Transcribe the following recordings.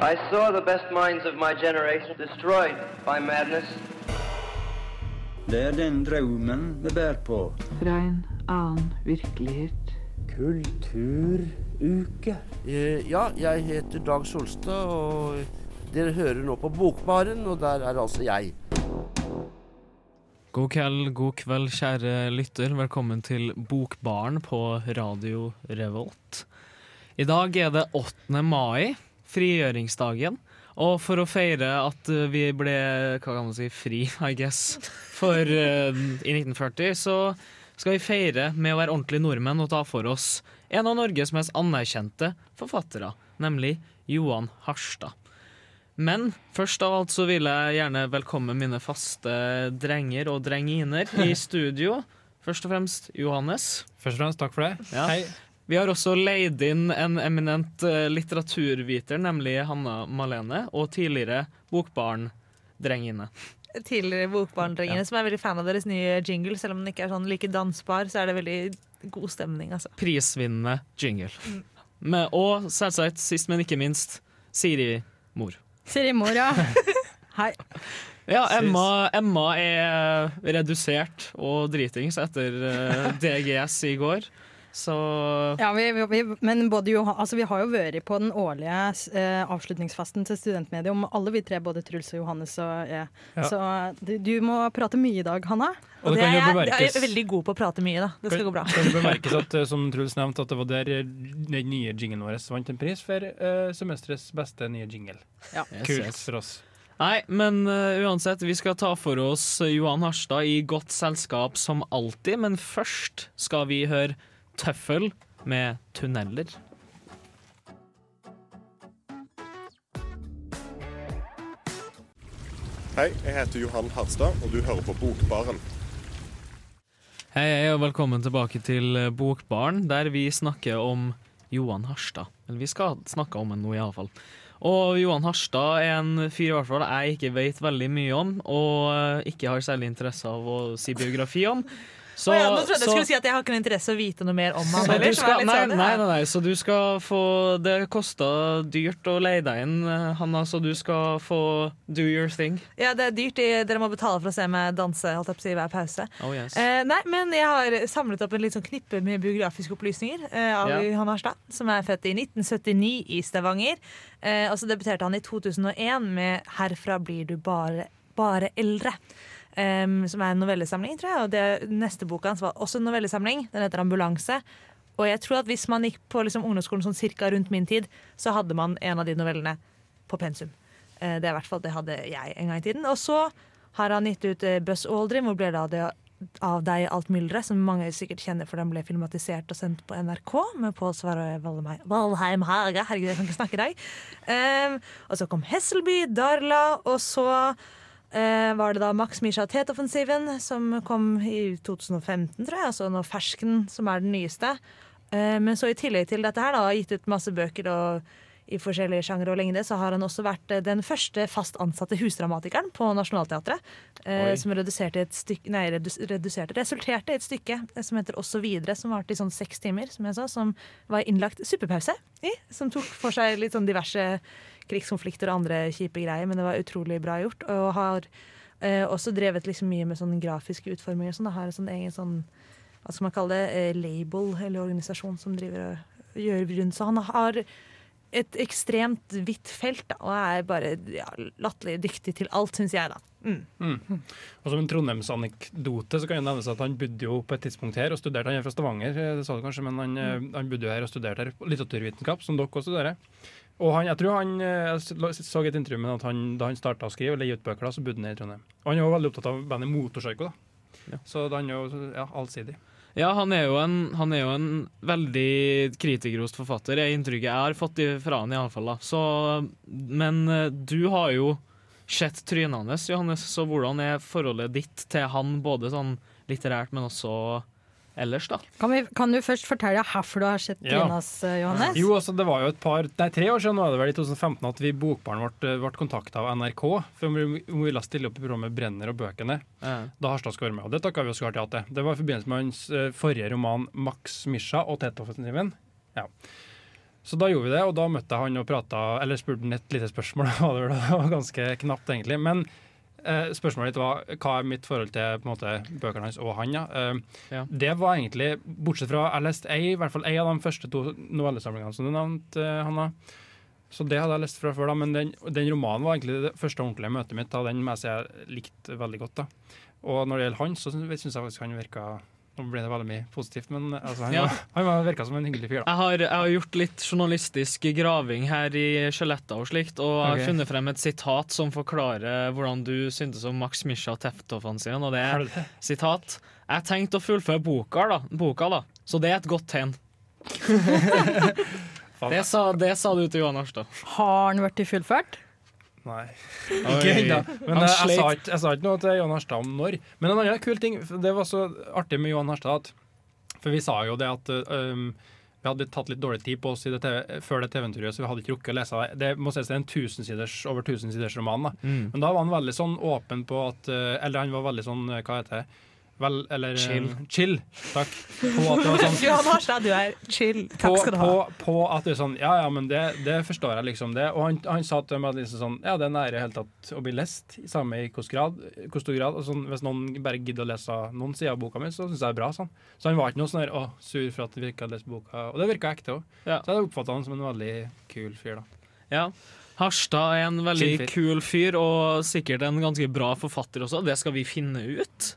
I saw the best minds of my generation destroyed by madness. Det er den drømmen vi bærer på. Fra en annen virkelighet. Kulturuke. Eh, Ja, jeg heter Dag Solstad, og dere hører nå på Bokbaren, og der er altså jeg. God kveld, god kveld, kjære lytter. Velkommen til Bokbaren på Radio Revolt. I dag er det 8. mai, frigjøringsdagen. Og for å feire at uh, vi ble hva kan man si, fri, I guess, for, uh, i 1940, så skal vi feire med å være ordentlige nordmenn og ta for oss en av Norges mest anerkjente forfattere, nemlig Johan Harstad. Men først av alt så vil jeg gjerne velkomme mine faste drenger og drenginer i studio. Først og fremst Johannes. Først og fremst, takk for det. Ja. Hei. Vi har også leid inn en eminent eh, litteraturviter, nemlig Hanna Malene, og tidligere Bokbarn-drengene. tidligere bokbarndrengene Ja. som er veldig fan av deres nye jingle. Selv om den ikke er sånn like dansbar, så er det veldig god stemning. Altså. Prisvinnende jingle. Med, og selvsagt, sist, men ikke minst, Siri Mor. Siri Mor, ja. Hei. Ja, Emma, Emma er redusert og dritings etter eh, DGS i går. Så Ja, vi, vi, men både jo, altså vi har jo vært på den årlige eh, avslutningsfesten til Studentmedium, alle vi tre, både Truls og Johannes og jeg. Ja. Så du, du må prate mye i dag, Hanna. Og det det kan er, jo jeg, jeg er veldig god på å prate mye, da. Det skal gå bra. kan jo bemerkes at, eh, som Truls nevnte, at det var der eh, den nye jinglen vår vant en pris for eh, semesterets beste nye jingle. Ja. Kult yes. for oss. Nei, men uh, uansett, vi skal ta for oss Johan Harstad i godt selskap som alltid. Men først skal vi høre Tøffel med tunneler. Hei, jeg heter Johan Harstad, og du hører på Bokbaren. Hei, hei, og velkommen tilbake til eh, Bokbaren, der vi snakker om Johan Harstad. Eller vi skal snakke om ham nå, iallfall. Og Johan Harstad er en fyr i hvert fall jeg ikke vet veldig mye om, og eh, ikke har særlig interesse av å si biografi om. Så, oh ja, nå trodde jeg så- skulle si at jeg har ikke noe interesse å vite noe mer om han. skal, nei, sånn, nei, nei, nei, så du skal få Det kosta dyrt å leie deg inn, Hanna, så du skal få do your thing. Ja, det er dyrt. Dere må betale for å se meg danse holdt jeg på å si, hver pause. Oh, yes. Eh, nei, men jeg har samlet opp en litt sånn knippe med biografiske opplysninger eh, av yeah. Johan Harstad, som er født i 1979 i Stavanger. Eh, og så debuterte han i 2001 med 'Herfra blir du bare, bare eldre'. Em, som er en novellesamling, tror jeg. Og det, neste boka hans var også en novellesamling. Den heter 'Ambulanse'. Og jeg tror at hvis man gikk på liksom, ungdomsskolen sånn cirka rundt min tid, så hadde man en av de novellene på pensum. Uh, det er i hvert fall det hadde jeg en gang i tiden. Og så har han gitt ut uh, Buzz Aldrin, hvor ble det av, det av deg alt mylderet, som mange sikkert kjenner, for den ble filmatisert og sendt på NRK med Pål Sverre Valheim- Haga. Herregud, jeg kan ikke snakke i dag. Um, og så kom Hesselby, Darla, og så var det da Max Misha Tet-offensiven, som kom i 2015, tror jeg. Altså nå Fersken, som er den nyeste. Eh, men så i tillegg til dette her, da, gitt ut masse bøker og i forskjellige sjanger og lengde, så har han også vært eh, den første fast ansatte husdramatikeren på Nationaltheatret. Eh, som reduserte et stykke, nei, redus, reduserte, resulterte i et stykke eh, som heter Også videre, som varte i sånn seks timer, som jeg sa, som var innlagt suppepause i. Som tok for seg litt sånn diverse krigskonflikter og andre kjipe greier, men det var utrolig bra gjort. Og har eh, også drevet liksom mye med sånn grafiske utforminger. Sånn, har en sånn egen sånn hva skal man kalle det, eh, label eller organisasjon som driver og gjør rundt. Så han har et ekstremt hvitt felt da, og er bare ja, latterlig dyktig til alt, syns jeg. da. Mm. Og som en Trondheims-anekdote så kan det nevnes at han bodde jo på et tidspunkt her og studerte. Han er fra Stavanger, eh, det sa du kanskje, men han, mm. han bodde jo her og studerte her litteraturvitenskap, som dere også studerer. Og han, jeg tror han eh, jeg så et intervju med at han, da han starta å skrive, eller gi ut bøker, så bodde han i Trondheim. Og han er jo veldig opptatt av bandet Motorpsycho. Ja. Så han er jo ja, allsidig. Ja, han er, jo en, han er jo en veldig kritikerrost forfatter, er inntrykket jeg har fått fra han i alle fall. Da. Men eh, du har jo sett trynet hans, Johannes, så hvordan er forholdet ditt til han, både sånn litterært, men også ellers, da? Kan, vi, kan du først fortelle hvorfor du har sett Ja. Jonas, eh, Johannes? Jo, altså det var jo et par, nei tre år siden nå er det vel i 2015 at vi Bokbarn ble, ble kontakta av NRK for om vi, om vi ville stille opp i programmet Brenner og bøkene. Ja. Da Harstad skulle være med, og det takka vi oss klart ja til. Det var i forbindelse med hans eh, forrige roman 'Max Misha' og Tetoffensiven'. Ja. Så da gjorde vi det, og da møtte jeg han og prata, eller spurte han et lite spørsmål. det var ganske knapt, egentlig. Men eh, spørsmålet ditt var hva er mitt forhold til på en måte, bøkene hans og han. Ja. Eh, Ja. Det var egentlig, bortsett fra jeg leste ei, i hvert fall ei av de første to novellesamlingene som du nevnte, eh, Hanna. Så det hadde jeg lest fra før, da, men den, den romanen var egentlig det første ordentlige møtet mitt. Da. Den si jeg likte veldig godt. da. Og når det gjelder han, så syns jeg faktisk han virka Nå ble det veldig mye positivt, men altså, han, Ja. var, han virka som en hyggelig fyr. da. Jeg har, jeg har gjort litt journalistisk graving her i skjeletter og slikt, og jeg har funnet frem et sitat som forklarer hvordan du syntes om Max Misha teftoffen sin, og det er det? sitat Jeg tenkte å fullføre boka, da, boka, da, så det er et godt tegn. Det sa, det sa du til Johan Arstad. Har han blitt fullført? Nei. Ikke ennå. Men jeg, jeg, sa ikke, jeg sa ikke noe til Johan Harstad om når. Men en annen kul ting, det var så artig med Johan Harstad, at, for vi sa jo det at um, vi hadde tatt litt dårlig tid på oss i det TV, før det TV-eventyret, så vi hadde ikke rukket å lese det. Det må sies det er en tusensiders, over tusensiders roman. da. Mm. Men da var han veldig sånn åpen på at uh, Eller han var veldig sånn, uh, hva heter det? Vel, eller Chill. chill. Takk. På at det var sånn Johan Harstad, du er chill. Takk skal du ha. på, på at det er sånn Ja, ja, men det, det forstår jeg, liksom. det Og han, han sa til meg liksom sånn Ja, det er nære helt tatt å bli lest, samme i hvor stor grad. Og sånn, hvis noen bare gidder å lese noen sider av boka mi, så syns jeg det er bra. Sånn. Så han var ikke noe sånn der, å, sur for at vi ikke hadde lest boka. Og det virka ekte òg. Ja. Så jeg oppfatta han som en veldig kul fyr, da. Ja. Harstad er en veldig kul fyr, og sikkert en ganske bra forfatter også. Det skal vi finne ut.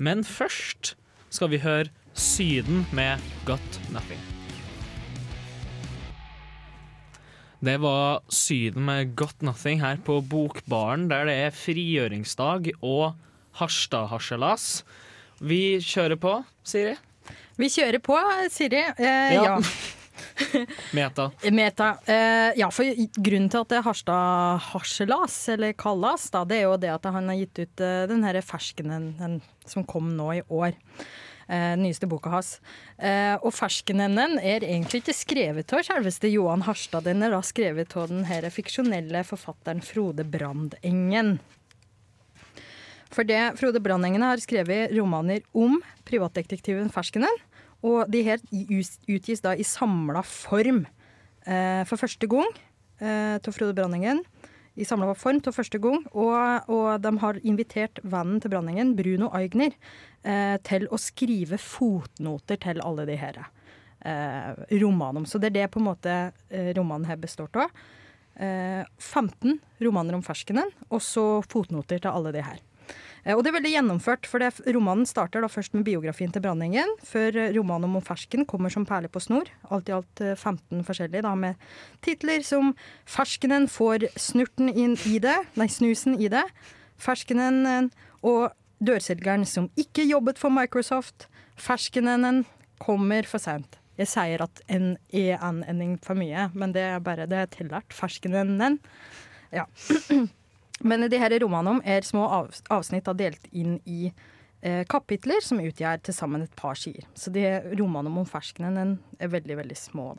Men først skal vi høre Syden med Got Nothing. Det var Syden med Got Nothing her på Bokbaren, der det er frigjøringsdag og Harstad-harselas. Vi kjører på, Siri. Vi kjører på, Siri. Eh, Ja. ja. Meta. Meta. Eh, ja, for grunnen til at det er Harstad harselas, eller kallas, da, det er jo det at han har gitt ut uh, den her ferskenen den som kom nå i år. Eh, nyeste boka hans. Eh, og ferskenenden er egentlig ikke skrevet av selveste Johan Harstad. Den er da skrevet av den her fiksjonelle forfatteren Frode Brandengen. For det Frode Brandengen har skrevet romaner om privatdetektiven Ferskenen. Og de her utgis da i samla form eh, for første gang eh, til Frode Branningen. I samla form til første gang. Og, og de har invitert vennen til Branningen, Bruno Aigner, eh, til å skrive fotnoter til alle de her eh, romanene. Så det er det på en måte eh, romanen her består av. Eh, 15 romaner om ferskenen, og så fotnoter til alle de her. Eh, Og det er veldig gjennomført, for det, romanen starter da først med biografien til Brandengen, før eh, romanen om fersken kommer som perle på snor. Alt i alt eh, 15 forskjellige, da, med titler som 'Ferskenen får snurten inn i det', nei, snusen i det. 'Ferskenen' eh, og 'Dørselgeren som ikke jobbet for Microsoft'. 'Ferskenen' kommer for seint. Jeg sier at en er en ending for mye, men det er bare det er tillært. 'Ferskenen'. Ja. Men de her romanene er små av, avsnitt da delt inn i eh, kapitler som utgjør til sammen et par sider. Så de romanene om ferskenen er veldig, veldig små.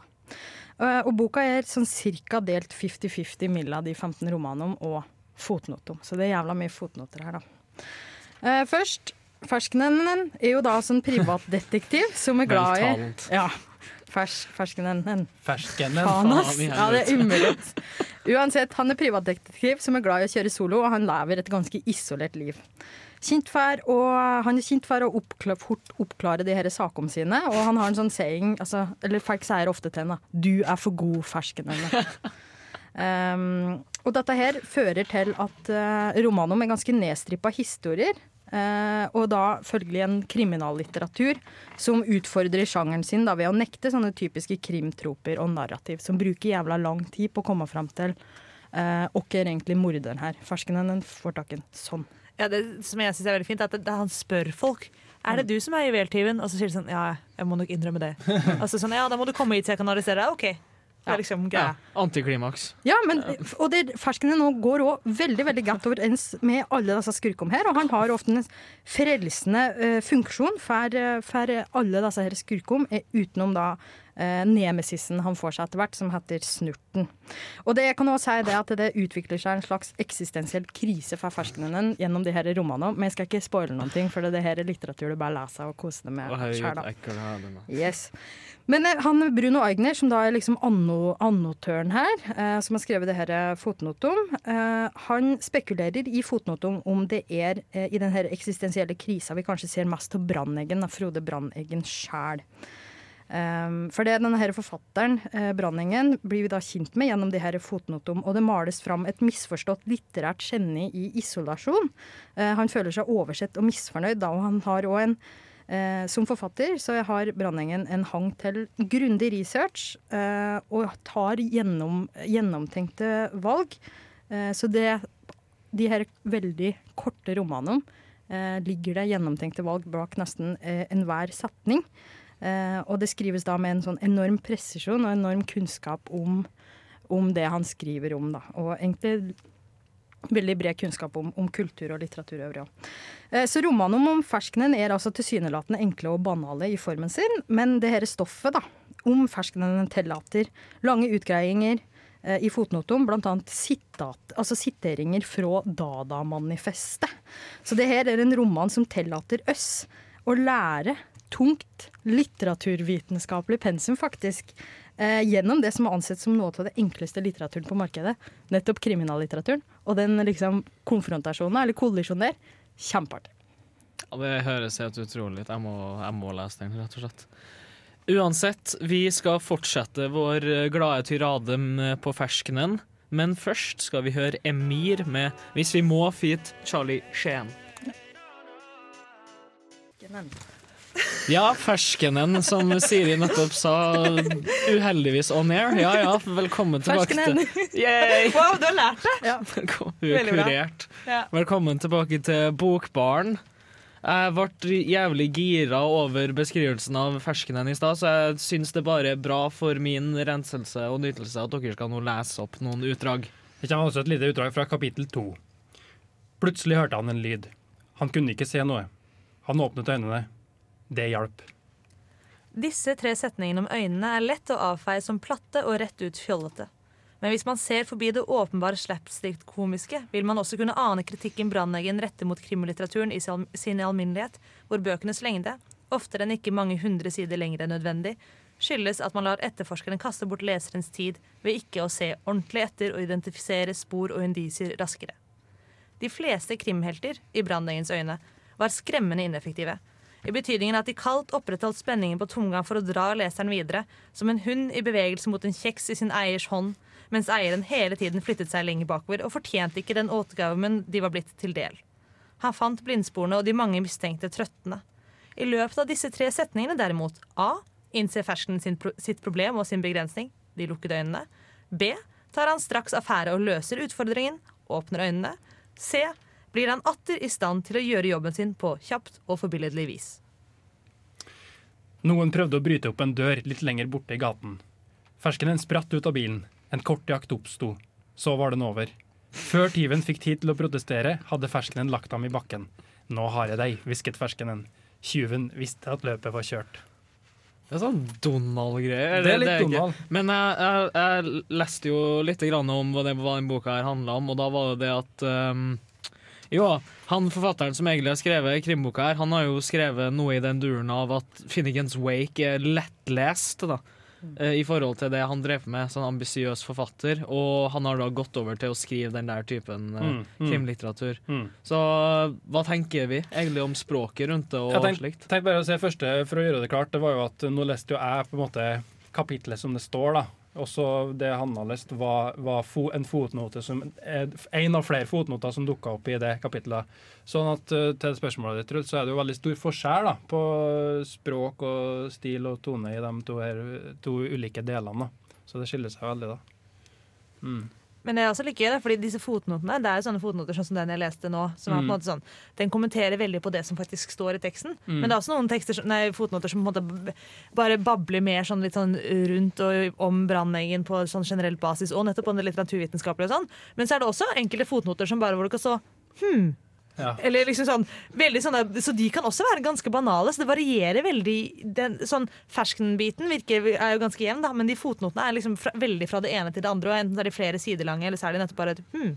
Eh, og boka er sånn cirka delt 50-50 mellom de 15 romanene og fotnoter. Så det er jævla mye fotnoter her, da. Uh, først, ferskenen er jo da sånn privatdetektiv som er glad i. Ja. Fers, ferskenen. Ferskenen. Faen, ass. Ja, det er umulig. Uansett, han er privatdetektiv som er glad i å kjøre solo, og han lever et ganske isolert liv. Kjent for, og han er kjent for å oppkla- fort oppklare de her sakene sine, og han har en sånn saying altså, Eller folk sier ofte til henne 'du er for god ferskenen'. um, og dette her fører til at uh, romanen er ganske nedstrippa historier. Eh, og da følgelig en kriminallitteratur som utfordrer sjangeren sin da, ved å nekte sånne typiske krimtroper og narrativ, som bruker jævla lang tid på å komme fram til hvem er egentlig morderen her. Ferskenen får tak i en sånn. Ja, det som jeg synes er veldig fint, er at det, det, han spør folk. Er det du som er juveltyven? Og så sier de sånn, ja, jeg må nok innrømme det. Altså sånn, ja, da må du komme hit så jeg kan arrestere deg. OK. Det er liksom Ja. Antiklimaks. Ja, men, og det, ferskene nå går òg veldig veldig godt overens med alle disse skurkene her. Og han har ofte en frelsende uh, funksjon for, eh, for alle disse her skurkene, eh, utenom da eh, nemesisen han får seg etter hvert, som heter Snurten. Og det jeg kan også si det at det utvikler seg en slags eksistensiell krise for ferskenen gjennom de her romanene. Men jeg skal ikke spoile noen ting, for det er her er litteratur du bare leser og koser deg med sjøl. Yes. Men eh, han Bruno Eigner, som da er liksom anno, annotøren her, eh, som har skrevet det her eh, fotnotum, eh, han spekulerer i fotnotum om det er eh, i den her eksistensielle krisa vi kanskje ser mest til Brandeggen, av Frode Brandeggen sjæl. Um, for det denne her forfatteren, eh, Brandeggen, blir vi da kjent med gjennom de her fotnotum, og det males fram et misforstått litterært geni i isolasjon. Eh, han føler seg oversett og misfornøyd, da, og han har òg en Eh, som forfatter så har Branningen en hang til grundig research og tar gjennom, gjennomtenkte valg. Så det, de her veldig korte romanene ligger det gjennomtenkte valg bak nesten enhver setning. Eh, og det skrives da med en sånn enorm presisjon og enorm kunnskap om, om det han skriver om. Da. Og egentlig veldig bred kunnskap om, om kultur og litteratur øvrig òg. Eh, Så romanen om ferskenen er altså tilsynelatende enkle og banale i formen sin, men det her stoffet da, om ferskenen tillater lange utgreiinger eh, i fotnotum, bl.a. Sitat, altså siteringer fra Dada-manifestet. Så det her er en roman som tillater oss å lære tungt litteraturvitenskapelig pensum, faktisk. Eh, gjennom det som er ansett som noe av det enkleste litteraturen på markedet. Nettopp kriminallitteraturen. Og den liksom konfrontasjonen, eller kollisjonen der, kjempeartig. Ja, det høres helt utrolig ut. Jeg må, jeg må lese den, rett og slett. Uansett, vi skal fortsette vår glade tyrade på ferskenen. Men først skal vi høre Emir med 'Hvis vi må' feat. Charlie Sheen. Ja, ferskenen, som Siri nettopp sa, uheldigvis on air. Ja ja, velkommen tilbake Ferskenen. til Yay! Wow, du har lært det! Hun er kurert. Ja. Velkommen tilbake til Bokbaren. Jeg ble jævlig gira over beskrivelsen av ferskenen i stad, så jeg syns det bare er bra for min renselse og nytelse at dere skal nå lese opp noen utdrag. Det kommer også et lite utdrag fra kapittel to. Plutselig hørte han en lyd. Han kunne ikke se noe. Han åpnet øynene. Det hjalp. Disse tre setningene om øynene er lett å avfeie som platte og rett ut fjollete. Men hvis man ser forbi det åpenbare slapstick-komiske, vil man også kunne ane kritikken Brandeggen retter mot krimlitteraturen i sin alminnelighet, hvor bøkenes lengde, oftere enn ikke mange hundre sider lenger enn nødvendig, skyldes at man lar etterforskeren kaste bort leserens tid ved ikke å se ordentlig etter og identifisere spor og indisier raskere. De fleste krimhelter, i Brandeggens øyne, var skremmende ineffektive. I betydningen at de kaldt opprettholdt spenningen på tomgang for å dra leseren videre, som en hund i bevegelse mot en kjeks i sin eiers hånd, mens eieren hele tiden flyttet seg lenger bakover og fortjente ikke den åtgaven de var blitt til del. Han fant blindsporene og de mange mistenkte trøttende. I løpet av disse tre setningene derimot A. Innser fersken pro- sitt problem og sin begrensning, de lukkede øynene. B. Tar han straks affære og løser utfordringen, åpner øynene. C. Blir han atter i stand til å gjøre jobben sin på kjapt og forbilledlig vis. Noen prøvde å bryte opp en dør litt lenger borte i gaten. Ferskenen spratt ut av bilen. En kort jakt oppsto. Så var den over. Før tyven fikk tid til å protestere, hadde ferskenen lagt ham i bakken. Nå har jeg deg, hvisket ferskenen. Tyven visste at løpet var kjørt. Det er sånn Donald-greier. Det er litt Donald. Men jeg, jeg, jeg leste jo litt grann om hva, det, hva den boka her handla om, og da var det det at um, Jo, han forfatteren som egentlig har skrevet krimboka her, han har jo skrevet noe i den duren av at Finnegans Wake er lettlest, da. eh, I forhold til det han drev med, sånn ambisiøs forfatter. Og han har da gått over til å skrive den der typen eh, Mm, mm. krimlitteratur. Mm. Så hva tenker vi egentlig om språket rundt det og Jeg tenk, slikt? tenk bare å se første for å gjøre det klart. Det var jo at Nå leste jo jeg på en måte kapitlet som det står, da. Og så det han har lest, var, var fo, en fotnote som er en av flere fotnoter som dukka opp i det kapitlet. Sånn at eh, til spørsmålet ditt, Truls, så er det jo veldig stor forskjell da, på språk og stil og tone i de to, her, to ulike delene. da. Så det skiller seg veldig, da. Mm. Men det er også litt gøy, fordi disse fotnotene Det er jo sånne fotnoter sånn som den jeg leste nå. Som er på en Mm. måte sånn Den kommenterer veldig på det som faktisk står i teksten. Mm. Men det er også noen tekster, nei, fotnoter som på en måte bare babler mer sånn litt sånn rundt og om Brandeggen på sånn generell basis, og nettopp om det litteraturvitenskapelige og sånn. Men så er det også enkelte fotnoter som bare hvor du kan stå Hm, Eller liksom sånn, veldig der, Så de kan også være ganske banale. Så det varierer veldig. Den, sånn Ferskenbiten virker, er jo ganske jevn, da, men de fotnotene er liksom fra, veldig fra det ene til det andre. Og enten er de flere sider lange, eller så er de nettopp bare et hm.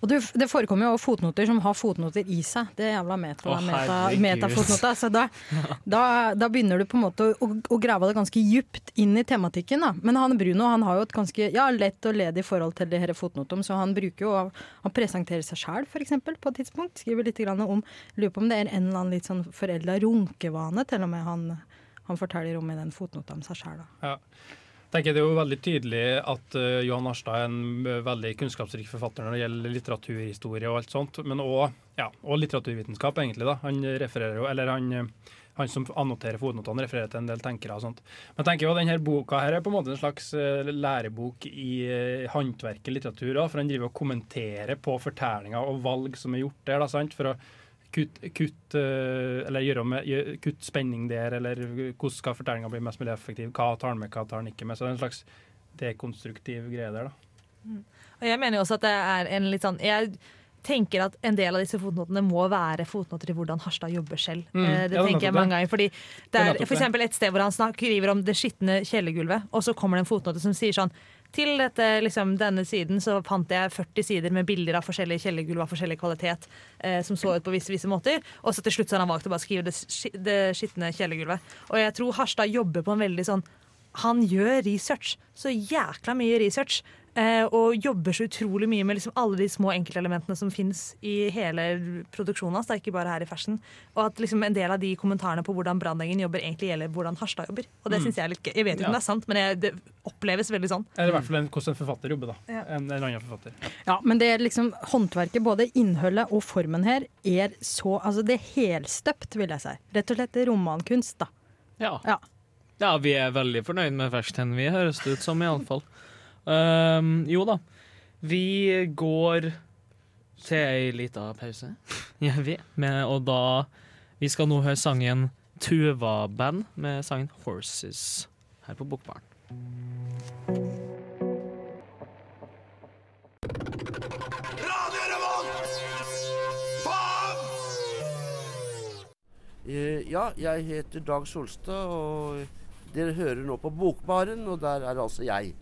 Og du, det forekommer jo fotnoter som har fotnoter i seg. Det er jævla meta, oh, meta, metafotnota. Så da, da, da begynner du på en måte å, å grave det ganske djupt inn i tematikken. Da. Men han Bruno han har jo et ganske ja, lett og ledig forhold til de her fotnotene, så han bruker jo Han presenterer seg sjæl, f.eks., på et tidspunkt. Skriver litt grann om Lurer på om det er en eller annen litt sånn forelda runkevane, til og med han, han forteller om i den fotnota om seg sjæl. Ja. Tenker Det er jo veldig tydelig at uh, Johan Arstad er en eh, veldig kunnskapsrik forfatter når det gjelder litteraturhistorie og alt sånt, men også, ja, og litteraturvitenskap, egentlig. da. Han refererer jo, eller han, eh, han som annoterer fotnotene, refererer til en del tenkere og sånt. Men jeg tenker jo denne boka her er på en måte en slags lærebok i uh, håndverket litteratur Da, for han driver og kommenterer på fortellinger og valg som er gjort der, da, sant? for å kutte kutt, eh, eller gjøre med, kutt spenning der, eller hvordan skal fortellinga bli mest mulig effektiv, hva tar han med, hva tar han ikke med. Så det er en slags dekonstruktiv greie der, da. Og jeg mener jo også at det er en litt sånn Jeg tenker at en del av disse fotnotene må være fotnoter i hvordan Harstad jobber selv. Mm, Eh, ja, det er tenker jeg mange ganger. Fordi Det er er for et sted hvor han skriver om det skitne kjellergulvet, og så kommer det en fotnote som sier sånn til dette, liksom, denne siden så fant jeg 40 sider med bilder av forskjellige kjellergulv av forskjellig kvalitet eh, som så ut på visse, visse måter. Og så til slutt så har han valgt å bare skrive det, det skitne kjellergulvet. Og jeg tror Harstad jobber på en veldig sånn Han gjør research. Så jækla mye research. Eh, og jobber så utrolig mye med liksom alle de små enkeltelementene som fins i hele produksjonen hans. Ikke bare her i Fashion. Og at liksom en del av de kommentarene på hvordan Brandeggen jobber, egentlig gjelder hvordan Harstad jobber. Og det Mm. synes Jeg er litt gøy. Jeg vet ikke om det er sant, men jeg, det oppleves veldig sånn. Eller i hvert fall en, hvordan en forfatter jobber, da. Ja. En, en annen forfatter. Ja, men det er liksom håndverket, både innholdet og formen her, er så Altså, det er helstøpt, vil jeg si. Rett og slett romankunst, da. Ja. Ja. Ja, vi er veldig fornøyd med versten, vi høres det ut som, iallfall. Um, jo da. Vi går til ei lita pause, Ja vi. Med, og da Vi skal nå høre sangen Tuva Band med sangen 'Horses' her på Bokbaren. Eh, Ja, jeg heter Dag Solstad, og dere hører nå på Bokbaren, og der er altså jeg.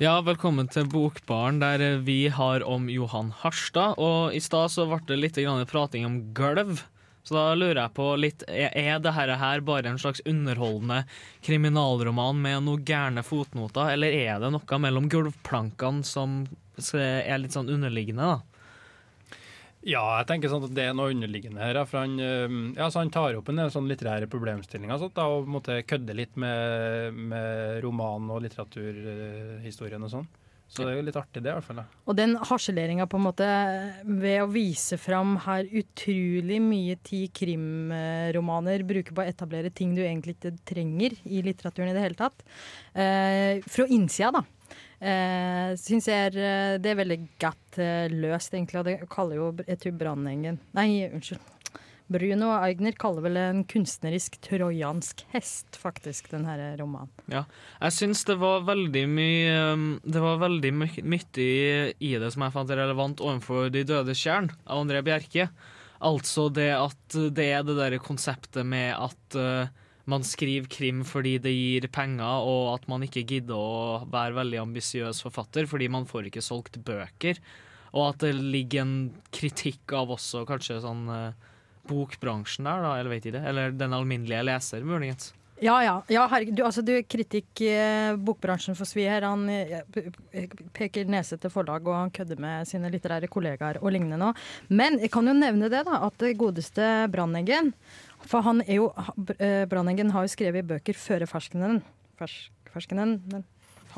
Ja, velkommen til Bokbaren, der vi har om Johan Harstad. Og i stad så ble det litt prating om gulv. Så da lurer jeg på litt, er det her bare en slags underholdende kriminalroman med noen gærne fotnoter, eller er det noe mellom gulvplankene som er litt sånn underliggende, da? Ja, jeg tenker sånn at det er noe underliggende her. For han, eh, ja, han tar opp en sånn litterære problemstillinger og, sånt, da, og måtte kødde litt med, med roman- og litteraturhistorien og sånn. Så det er jo litt artig, det i hvert fall. da. Og den harseleringa på en måte ved å vise fram her utrolig mye tid krimromaner bruker på å etablere ting du egentlig ikke trenger i litteraturen i det hele tatt. Eh, fra innsida, da. Eh, syns jeg er, eh, det er veldig godt eh, løst, egentlig. Og det kaller jo jeg tror Brannengen Nei, unnskyld. Bruno Aigner kaller vel en kunstnerisk trojansk hest, faktisk, den her romanen. Ja, jeg syns det var veldig mye um, Det var veldig my- mye i det som jeg fant relevant overfor De dødes tjern av André Bjerke. Altså det at det er det der konseptet med at uh, man skriver krim fordi det gir penger, og at man ikke gidder å være veldig ambisiøs forfatter fordi man får ikke solgt bøker. Og at det ligger en kritikk av også kanskje sånn eh, bokbransjen der, da, eller vet ikke. Eller den alminnelige leser, muligens. Ja, ja. ja herregud, du, altså, du, kritikk eh, bokbransjen for svi her. Han eh, peker nese til forlag, og han kødder med sine litterære kollegaer og lignende nå. Men jeg kan jo nevne det, da, at det godeste Branneggen For han er jo eh, har jo skrevet bøker før Ferskenen. Fersk, ferskenen men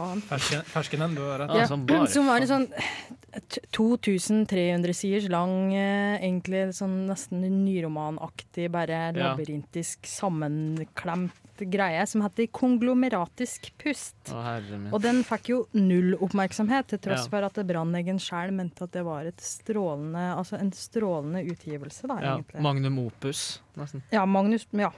faen. Fersken, ferskenen, du har rett. Ja, som bare som var en sånn 2300 siders lang, eh, egentlig sånn nesten nyromanaktig, bare labyrintisk sammenklemt greie, som heter Konglomeratisk pust. Å, herre min. Og den fikk jo null oppmerksomhet, til tross Ja. for at Branneggen sjøl mente at det var et strålende, altså en strålende utgivelse, da, Ja, egentlig. Magnum opus, nesten. Ja, Magnus Ja.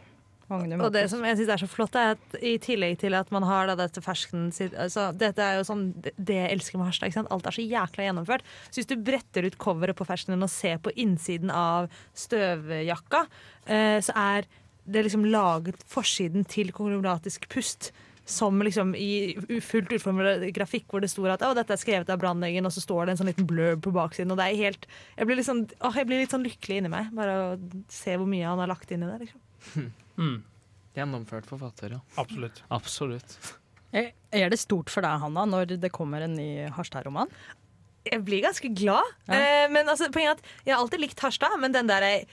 Magnum Og det som jeg synes er så flott, er at i tillegg til at man har da dette fersken altså, Dette er jo sånn det jeg elsker med Harstad. ikke sant? Alt er så jækla gjennomført. Så hvis du bretter ut coveret på ferskenen og ser på innsiden av støvjakka, eh, så er det liksom laget forsiden til konglomeratisk pust. Som liksom i fullt utformet grafikk hvor det står at å, dette er skrevet av Brandeggen, og så står det en sånn liten blurb på baksiden. Og det er helt Jeg blir litt sånn, jeg blir litt sånn lykkelig inni meg, bare å se hvor mye han har lagt inn i det. liksom. Mm, Gjennomført forfatter, ja. absolutt. Absolutt. Er er det stort for deg, Hanna, når det kommer en ny Harstad-roman? jeg blir ganske glad. Ja. Eh, men altså, poenget er at jeg har alltid likt Harstad, men den der jeg,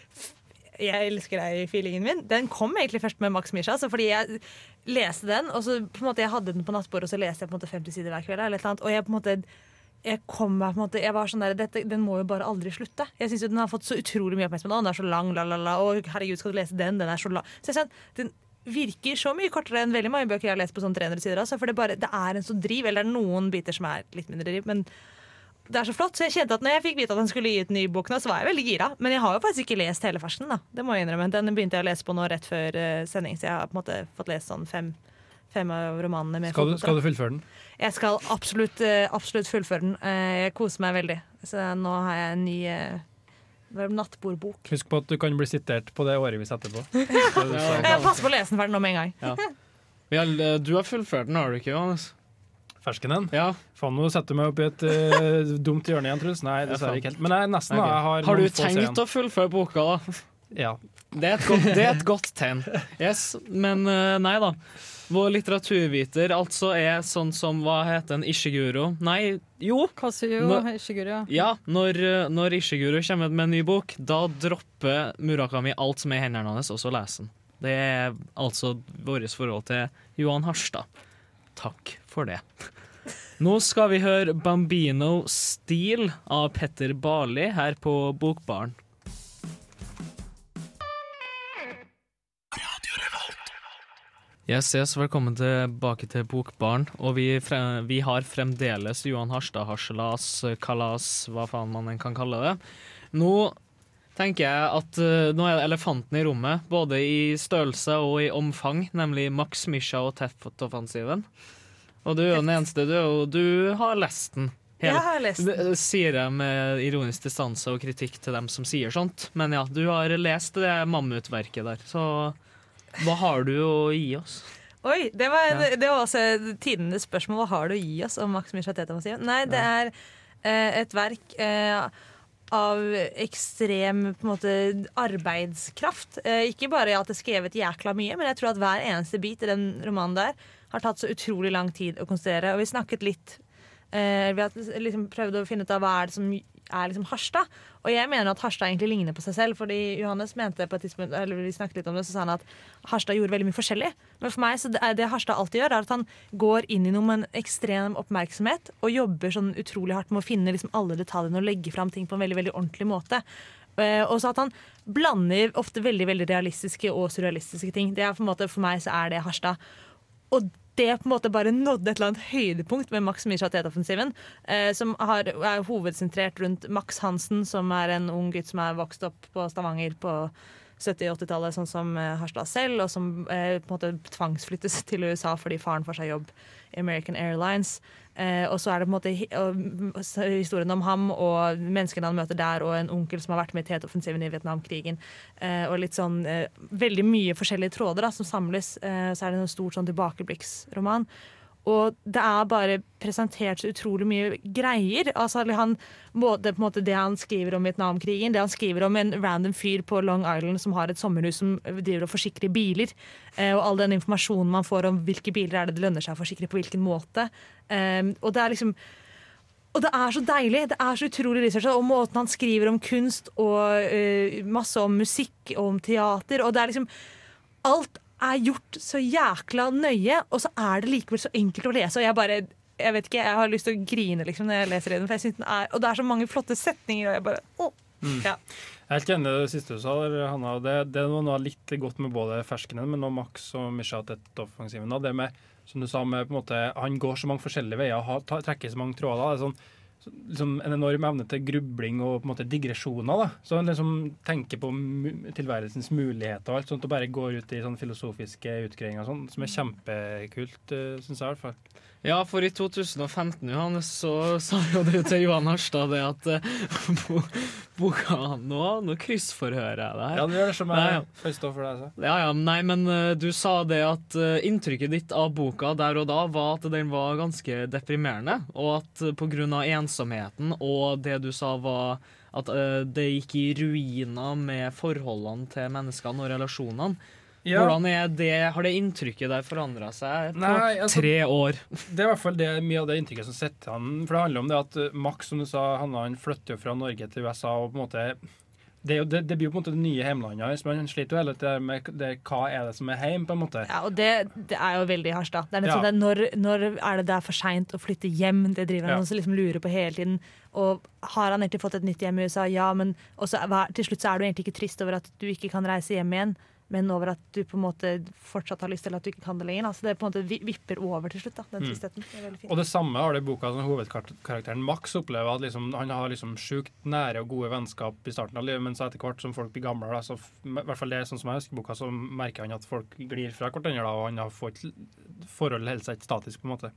jeg elsker deg-feelingen min, den kom egentlig først med Max Misha. Altså fordi jeg leste den, og så på en måte jeg hadde den på nattbordet, og så leste jeg på en måte 50 sider hver kveld. Eller et og jeg på en måte jeg kom meg på en måte Jeg var sånn der dette, Den må jo bare aldri slutte. Jeg synes jo Den har fått så utrolig mye oppmerksomhet. Den er så lang, la, la, la. Å, herregud, skal du lese den? Den er så lang. Så jeg sånn, den virker så mye kortere enn veldig mange bøker jeg har lest på sånn 300 sider. Altså, for det, bare, det er en så driv. Eller det er noen biter som er litt mindre driv. Men det er så flott. Så jeg kjente at når jeg fikk vite at han skulle gi ut ny bok nå, så var jeg veldig gira. Men jeg har jo faktisk ikke lest hele fersken, da. Det må jeg innrømme. Den begynte jeg å lese på nå rett før eh, sending, så jeg har på en måte fått lest sånn fem, fem av romanene med Skal du, skal du fullføre den? Jeg skal absolutt, eh, absolutt fullføre den. Eh, Jeg koser meg veldig. Så nå har jeg en ny nattbordbok. Husk på at du kan bli sitert på det årevis etterpå. ja, passer på å lese den ferdig nå med en gang. Ja. du har fullført den, har du ikke, Johannes? Fersken den. Ja. Faen, nå setter du meg opp i et uh, dumt hjørne igjen, Truls. Nei, dessverre ikke helt. Men jeg er nesten. Okay. da. Jeg har, Har du tenkt å fullføre boka, da? Ja. Det er et godt, det er et godt tegn. Yes, men uh, nei da. Vår litteraturviter altså er sånn som hva heter en Ishiguro? Nei, jo. Kazuyo Nå- Ishiguro, ja. Ja, når, eh, når Ishiguro kommer med en ny bok, da dropper Murakami alt som er i hendene hans, og så leser han. Det er altså vårt forhold til Johan Harstad. Takk for det. Nå skal vi høre Bambino Steel av Petter Barli her på Bokbaren. Yes, yes, velkommen tilbake til Bokbaren. Og vi, fre vi har fremdeles Johan Harstad, harselas, kalas, hva faen man enn kan kalle det. Nå tenker jeg at uh, nå er det elefanten i rommet, både i størrelse og i omfang, nemlig Max Misha og Teft-offensiven. Og du er jo den eneste, du, og du har lest den. Jeg har lest den. Sier jeg med ironisk distanse og kritikk til dem som sier sånt. Men ja, du har lest det mammutverket der, så hva har du å gi oss? Oi, det var, en, det var også tidenes spørsmål. Hva har du å gi oss om Max Mishateta-massivet? Nei, det er eh, et verk eh, av ekstrem på en måte, arbeidskraft. Eh, ikke bare at det er skrevet jækla mye, men jeg tror at hver eneste bit i den romanen der har tatt så utrolig lang tid å konstruere. Og vi snakket litt eh, Vi har liksom prøvd å finne ut av hva er det som er liksom Harstad. Og jeg mener at Harstad egentlig ligner på seg selv. Fordi Johannes mente på et tidspunkt Eller vi snakket litt om det, så sa han at Harstad gjorde veldig mye forskjellig. Men for meg så det, det Harstad alltid gjør, er at han går inn i noe med en ekstrem oppmerksomhet og jobber sånn utrolig hardt med å finne liksom alle detaljene og legge fram ting på en veldig veldig ordentlig måte. Eh, og så at han blander ofte veldig veldig realistiske og surrealistiske ting. Det er på en måte, For meg så er det Harstad. Og det på en måte bare nådde et eller annet høydepunkt med Max Misha-offensiven, eh, som har, er hovedsentrert rundt Max Hansen, som er en ung gutt som er vokst opp på Stavanger på 70-80-tallet, sånn som eh, Harstad selv, og som eh, på en måte tvangsflyttes til USA fordi faren får seg jobb i American Airlines. Eh, og så er det på en måte så historien om ham og menneskene han møter der, og en onkel som har vært med i Tet-offensiven i Vietnamkrigen. Eh, og litt sånn eh, veldig mye forskjellige tråder da, som samles. Eh, så er det en stort sånn tilbakeblikksroman. Og det er bare presentert så utrolig mye greier. Altså han, både måte det han skriver om Vietnamkrigen, det han skriver om en random fyr på Long Island som har et sommerhus som driver og forsikrer biler, eh, og all den informasjonen man får om hvilke biler er det det lønner seg å forsikre på hvilken måte. Eh, og det er liksom og det er så deilig. Det er så utrolig research. Og måten han skriver om kunst og eh, masse om musikk og om teater. Og det er liksom Alt er gjort så jækla nøye, og så er det likevel så enkelt å lese. Og jeg bare Jeg vet ikke, jeg har lyst til å grine liksom når jeg leser den. For jeg synes den er, og det er så mange flotte setninger, og jeg bare å, ja. Jeg er helt enig i det siste du sa. Hanna. Det, det var noe litt godt med både ferskenen, men også Max og Misha Tett-offensiven. da. Det med, som du sa, med på en måte, Han går så mange forskjellige veier, har, trekker så mange tråder. Det er sånn, så, liksom en enorm evne til grubling og på en måte digresjoner. da. Så han liksom tenker på tilværelsens muligheter og alt sånt, og bare går ut i sånne filosofiske utgreiinger og sånn, som er kjempekult, uh, syns jeg i hvert fall. Ja, for i 2015 Johannes, så sa jo du til Johan Harstad det at eh, boka Nå, nå kryssforhører jeg deg. Ja, det gjør det som jeg får stå for deg. Så. Ja, ja, nei, men eh, du sa det at eh, inntrykket ditt av boka der og da var at den var ganske deprimerende, og at uh, av ensomheten og det du sa var at det gikk i ruiner med forholdene til menneskene og relasjonene. Ja. Hvordan er det, Har det inntrykket der forandra seg på Nei, altså- tre år? Det er i hvert fall det, mye av det inntrykket som sitter han. For det handler om det at uh, Max, som du sa, han, han flytter jo fra Norge til USA. og på en måte det, er jo, det, det blir jo på en måte det nye hjemlandet hans, men han sliter jo hele tiden med det, hva er det som er hjem, på en måte. Ja, og det, det er jo veldig Harstad. Det er Ja. sånn, det, når, når er det det er for seint å flytte hjem? Det driver han Ja. også liksom lurer på hele tiden. Og har han egentlig fått et nytt hjem i USA? Ja, men også, hva- til slutt så er du egentlig ikke trist over at du ikke kan reise hjem igjen, men over at du på en måte fortsatt har lyst til at du ikke kan det lenger. Altså det på en måte vipper over til slutt, da, den Mm. tristheten. Det fint. Og det samme har det i boka som hovedkarakteren Max opplever. at liksom, Han har liksom sjukt nære og gode vennskap i starten av livet, men så etter hvert som folk blir gamle, da, så i hvert fall det er sånn som jeg husker boka, så merker han at folk glir fra hverandre, da, og han har fått forholdet holder seg ikke statisk, på en måte.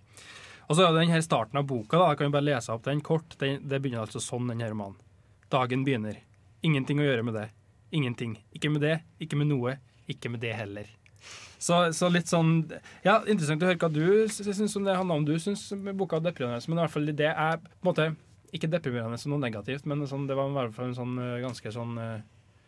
Og så er det den her starten av boka, da, jeg kan jo bare lese opp den kort. Den, det begynner altså sånn, den her romanen. Dagen begynner. Ingenting å gjøre med det. Ingenting. Ikke med det, ikke med noe, ikke med det heller. Så, så litt sånn Ja, Interessant å høre hva du sy- syns om det, handler om du syns boka er deprimerende. Men i hvert fall det er på en måte ikke deprimerende som noe negativt, men sånn, det var i hvert fall en sånn eh, ganske sånn eh,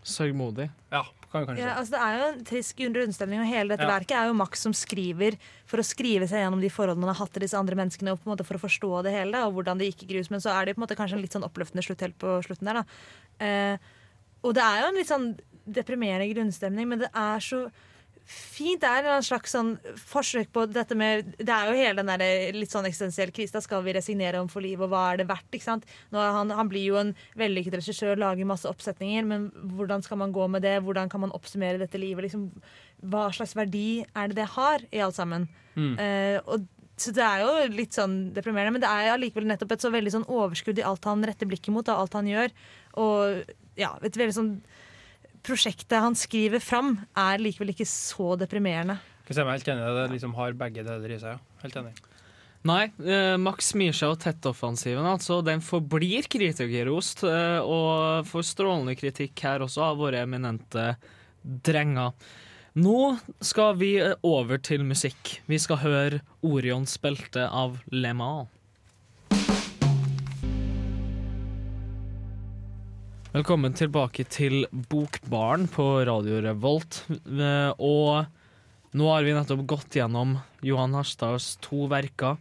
Sørgmodig. Ja, kan kanskje. Ja, altså det er jo en trist grunnstemning, og hele dette Ja. verket er jo Max som skriver for å skrive seg gjennom de forholdene han har hatt til disse andre menneskene, og på en måte for å forstå det hele, da, og hvordan det gikk i grus. Men så er det på en måte kanskje en litt sånn oppløftende slutt helt på slutten der, da. Eh, og det er jo en litt sånn deprimerende grunnstemning, men det er så fint. Det er en slags sånn forsøk på dette med Det er jo hele den der litt sånn eksistensiell krisen. Da skal vi resignere om for livet, og hva er det verdt? ikke sant? Han, han blir jo en vellykket regissør, lager masse oppsetninger, men hvordan skal man gå med det? Hvordan kan man oppsummere dette livet? liksom Hva slags verdi er det det har i alt sammen? Mm. Uh, og så det er jo litt sånn deprimerende, men det er allikevel nettopp et så veldig sånn overskudd i alt han retter blikket mot, og alt han gjør. Og ja, et veldig sånn Prosjektet han skriver fram, er likevel ikke så deprimerende. Jeg se meg helt enig det. Liksom har begge deler i seg. ja. Helt enig. Nei, eh, Max Misha og Tett-offensiven altså, den forblir kritikerrost, eh, og får strålende kritikk her også av våre eminente drenger. Nå skal vi eh, over til musikk. Vi skal høre Orions belte av Le Mans. Velkommen tilbake til Bokbaren på Radio Revolt. Eh, Og nå har vi nettopp gått gjennom Johan Harstads to verker,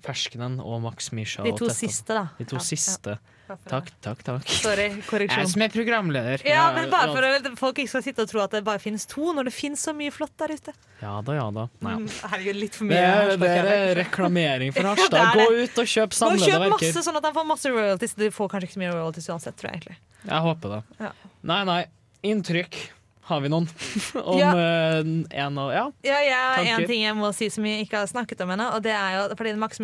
'Ferskenen' og 'Max Misha'. De to siste, da. De to Ja, siste. ja. Takk, takk, takk. Sorry, korreksjon. Jeg som er programleder. Ja, men bare for at folk ikke skal sitte og tro at det bare finnes to, når det finnes så mye flott der ute. Ja da, ja da. Nei, ja. Mm, Herregud, litt for mye. Det, det er reklamering for Harstad. Gå ut og kjøp Gå og kjøp masse, sånn at han får masse royalties. Du får kanskje ikke så mye royalties uansett, tror jeg egentlig. Jeg håper det. Ja. Nei, nei. Inntrykk. Har vi noen? Om Ja. Uh, en av Ja. Ja, har en ting jeg må si som vi ikke har snakket om ennå. Og det er jo fordi Max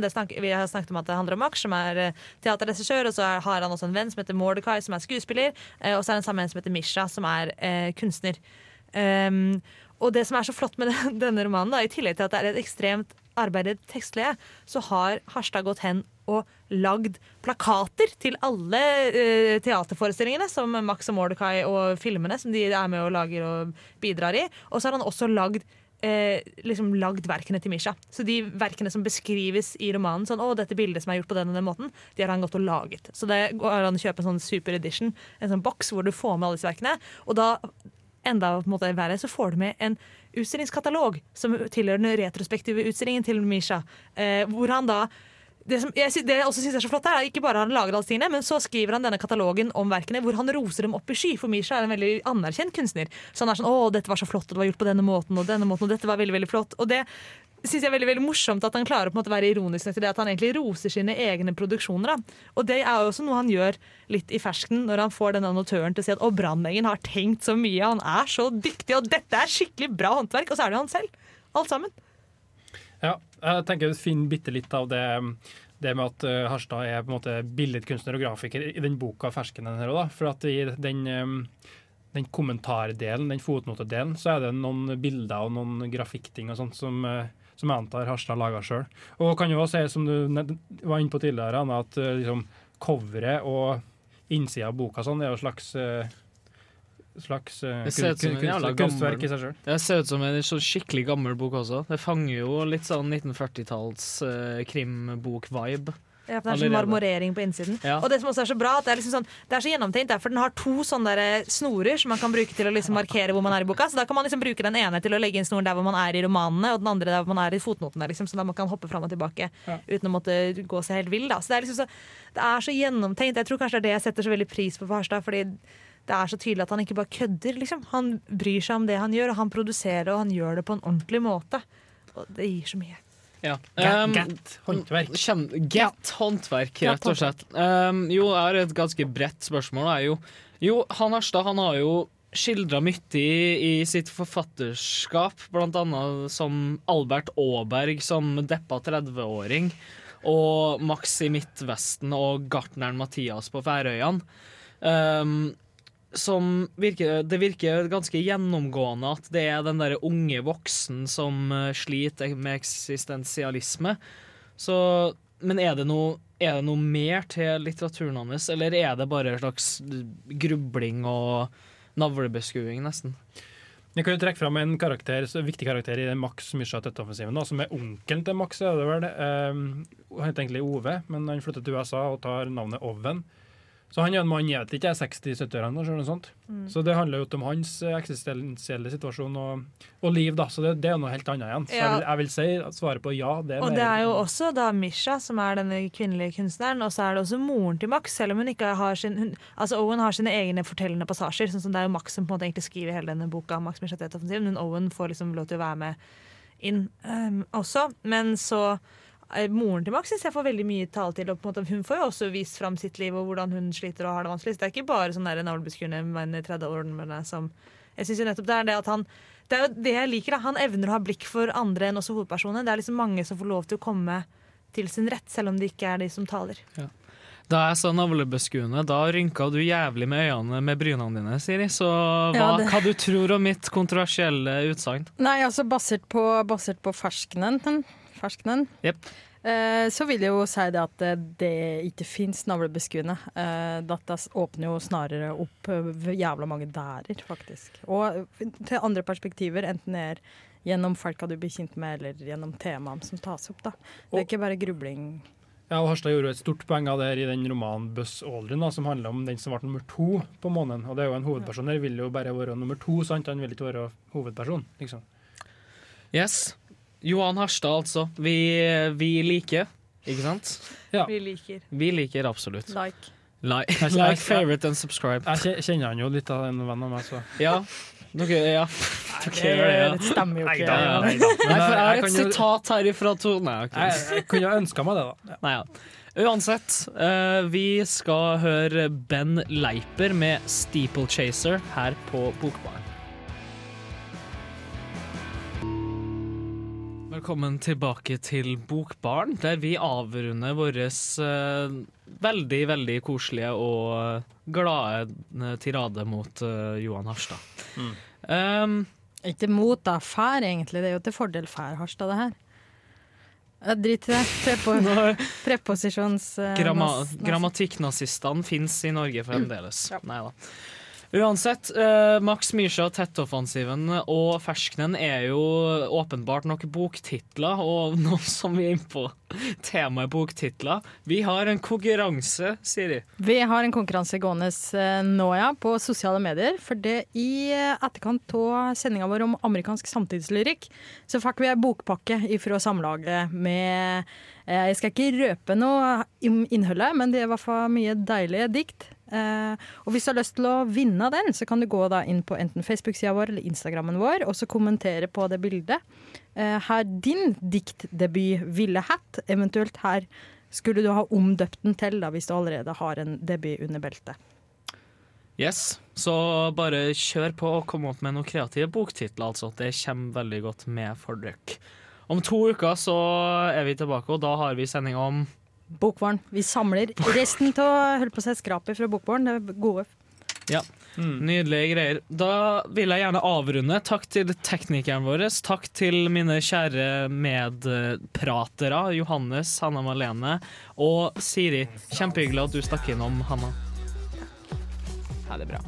det snak- Vi har snakket om at det handler om Max, som er eh, teaterregissør. Og så har han også en venn som heter Mordecai, som er skuespiller. eh, Og så er det en sammen en som heter Misha, som er eh, kunstner. Um, og det som er så flott med denne romanen, da, i tillegg til at det er et ekstremt arbeidet tekstlige, så har Harstad gått hen og lagd plakater til alle uh, teaterforestillingene som Max og Mordecai og filmene som de er med og lager og bidrar i. Og så har han også lagd eh, liksom lagd verkene til Misha. Så de verkene som beskrives i romanen, sånn, å, dette bildet som er gjort på den og den måten, de har han gått og laget. Så det går an å kjøpe en sånn super edition, en sånn boks hvor du får med alle disse verkene. Og da enda på en måte verre, så får du med en utstillingskatalog som tilhører den retrospektive utstillingen til Misha. Eh, hvor han da det, som jeg, det jeg også synes er så flott, er ikke bare han laget alle tingene, men så skriver han denne katalogen om verkene hvor han roser dem opp i sky. For Misha er en veldig anerkjent kunstner. Så han er sånn 'Å, dette var så flott, og det var gjort på denne måten', og denne måten, og dette var veldig, veldig flott. Og det syns jeg er veldig veldig morsomt at han klarer å være ironisk til det at han egentlig roser sine egne produksjoner. Da. Og det er jo også noe han gjør litt i fersken, når han får denne annotøren til å si at 'Å, Brandeggen har tenkt så mye, han er så dyktig, og dette er skikkelig bra håndverk', og så er det jo han selv. Alt sammen. Ja, jeg tenker å finne bitte litt av det, det med at eh, Harstad er på en måte billedkunstner og grafiker i den boka Ferskenen her òg. For at i den, eh, den kommentardelen, den fotnotedelen, så er det noen bilder og noen grafikkting og sånt som, eh, som jeg antar Harstad laga sjøl. Og kan jo også si, som du var inne på tidligere, Anna, at eh, liksom, coveret og innsida av boka sånn er jo en slags eh, slags eh, Det ser ut som en kunst- jævla kunstverk gammel- i seg sjøl. Det ser ut som en sånn skikkelig gammel bok også. Det fanger jo litt sånn 1940-talls uh, krimbok-vibe. Ja, for det er sånn marmorering på innsiden. Ja. Og det som også er så bra, at det er, liksom sånn, det er så gjennomtenkt, for den har to sånne der snorer som man kan bruke til å liksom markere hvor man er i boka. Så da kan man liksom bruke den ene til å legge inn snoren der hvor man er i romanene, og den andre der hvor man er i fotnotene. Liksom, så da man kan hoppe fram og tilbake uten å måtte gå seg helt vill. Da. Så det er liksom så, det er så gjennomtenkt. Jeg tror kanskje det er det jeg setter så veldig pris på på Harstad. fordi det er så tydelig at han ikke bare kødder. Liksom. Han bryr seg om det han gjør, og han produserer og han gjør det på en ordentlig måte. Og det gir så mye. Ja. Um, get håndverk. Get håndverk, rett og slett. Um, jo, jeg har et ganske bredt spørsmål. Er jo, jo, han Harstad han har jo skildra mye i, i sitt forfatterskap, blant annet som Albert Aaberg som deppa 30-åring, og Max i Midtvesten og gartneren Mathias på Færøyene. Um, som virker, det virker ganske gjennomgående at det er den der unge voksen som eh, sliter med eksistensialisme. Så, men er det, noe, er det noe mer til litteraturen hans, eller er det bare en slags grubling og navlebeskuing, nesten? Jeg kan jo trekke fram en karakter, viktig karakter i Max Mysja-Tett-offensiven, som er onkelen til Max. er det vel. Um, han heter egentlig Ove, men han flytter til USA og tar navnet Oven. Så han er en mann er 60-70-årene, eller noe sånt. Så det handler jo om hans eh, eksistensielle situasjon og, og liv, da. Så det, det er noe helt annet igjen. Så Ja. jeg, vil, jeg vil si svaret på ja. Det er Og det er jo også da Misha, som er denne kvinnelige kunstneren, og så er det også moren til Max, selv om hun ikke har sin hun, Altså Owen har sine egne fortellende passasjer, sånn som det er jo Max som på en måte egentlig skriver hele denne boka, Max Misha Tett-offensiven, men Owen får liksom lov til å være med inn um, også. Men så Moren til Max synes jeg får veldig mye taletid. Og på en måte, hun får jo også vist fram sitt liv og hvordan hun sliter og har det vanskelig. Så det er ikke bare sånn navlebeskuende menn i 30-årene som Jeg synes jo nettopp det er det at han Det er jo det jeg liker. da Han evner å ha blikk for andre enn også hovedpersonene. Det er liksom mange som får lov til å komme til sin rett, selv om det ikke er de som taler. Da jeg sa navlebeskuende, da rynka du jævlig med øynene med brynene dine, Siri. Så hva, Ja, det- hva du tror om mitt kontroversielle utsagn? Nei, altså basert på, basert på ferskenen, ferskenen Jepp. eh, så vil jeg jo si det at det, det ikke fins navlebeskuende. Eh, dette åpner jo snarere opp eh, jævla mange dærer, faktisk. Og til andre perspektiver, enten det er gjennom folka du blir kjent med, eller gjennom temaene som tas opp. da. Det er ikke bare grubling. Ja, og Harstad gjorde jo et stort poeng av det her i den romanen 'Buss Aldrin', da, som handler om den som ble nummer to på månen. Og det er jo en hovedperson her, vil jo bare være nummer to, sant? Han vil ikke være hovedperson, liksom. Yes. Johan Harstad, altså. Vi, vi liker, ikke sant? Ja. Vi liker. Vi liker absolutt. Like. Like, like favorite and subscribe. Jeg kjenner han jo litt av en venn av meg, så Ja. Okay, ja. Okay, det, ja. Det stemmer jo ikke. Neida, neida. Nei, for jeg har et sitat herifra to Nei, okay. Jeg, jeg kunne ønska meg det, da. Nei, ja. Uansett, uh, vi skal høre Ben Leiper med 'Steeplechaser' her på Bokbaren. Velkommen tilbake til Bokbaren, der vi avrunder vår eh, veldig, veldig koselige og glade eh, tirade mot eh, Johan Harstad. Um, Ikke mot, da. Fær, egentlig. Det er jo til fordel fær, Harstad, det her. Drit i det. Prepo, preposisjons... eh, Gramma Grammatikknazistene fins i Norge fremdeles. Nei da. Uansett, eh, Max Misha, Tettoffensiven og Fersknen er jo åpenbart nok boktitler, og nå som vi er inne på temaet boktitler Vi har en konkurranse, Siri. Vi har en konkurranse gående eh, nå, ja, på sosiale medier. For det i eh, etterkant av sendinga vår om amerikansk samtidslyrikk, så fikk vi ei bokpakke ifra Samlaget med eh, Jeg skal ikke røpe noe om innholdet, men det er i hvert fall mye deilige dikt. Eh, og hvis du har lyst til å vinne den, så kan du gå inn på enten Facebook-sida vår eller Instagrammen vår, og så kommentere på det bildet. Eh, her din diktdebut ville hatt, eventuelt her skulle du ha omdøpt den til, da, hvis du allerede har en debut under beltet. Yes, Så bare kjør på og kom opp med noen kreative boktitler, altså. Det kommer veldig godt med for dere. Om to uker så er vi tilbake, og da har vi sending om Bokbarn. Vi samler resten av skrapet fra Bokbarn. Det er gode. Ja. Nydelige greier. Da vil jeg gjerne avrunde. Takk til teknikeren vår. Takk til mine kjære medpratere Johannes, Hanna Malene og Siri. Kjempehyggelig at du stakk innom, Hanna. Ha det bra.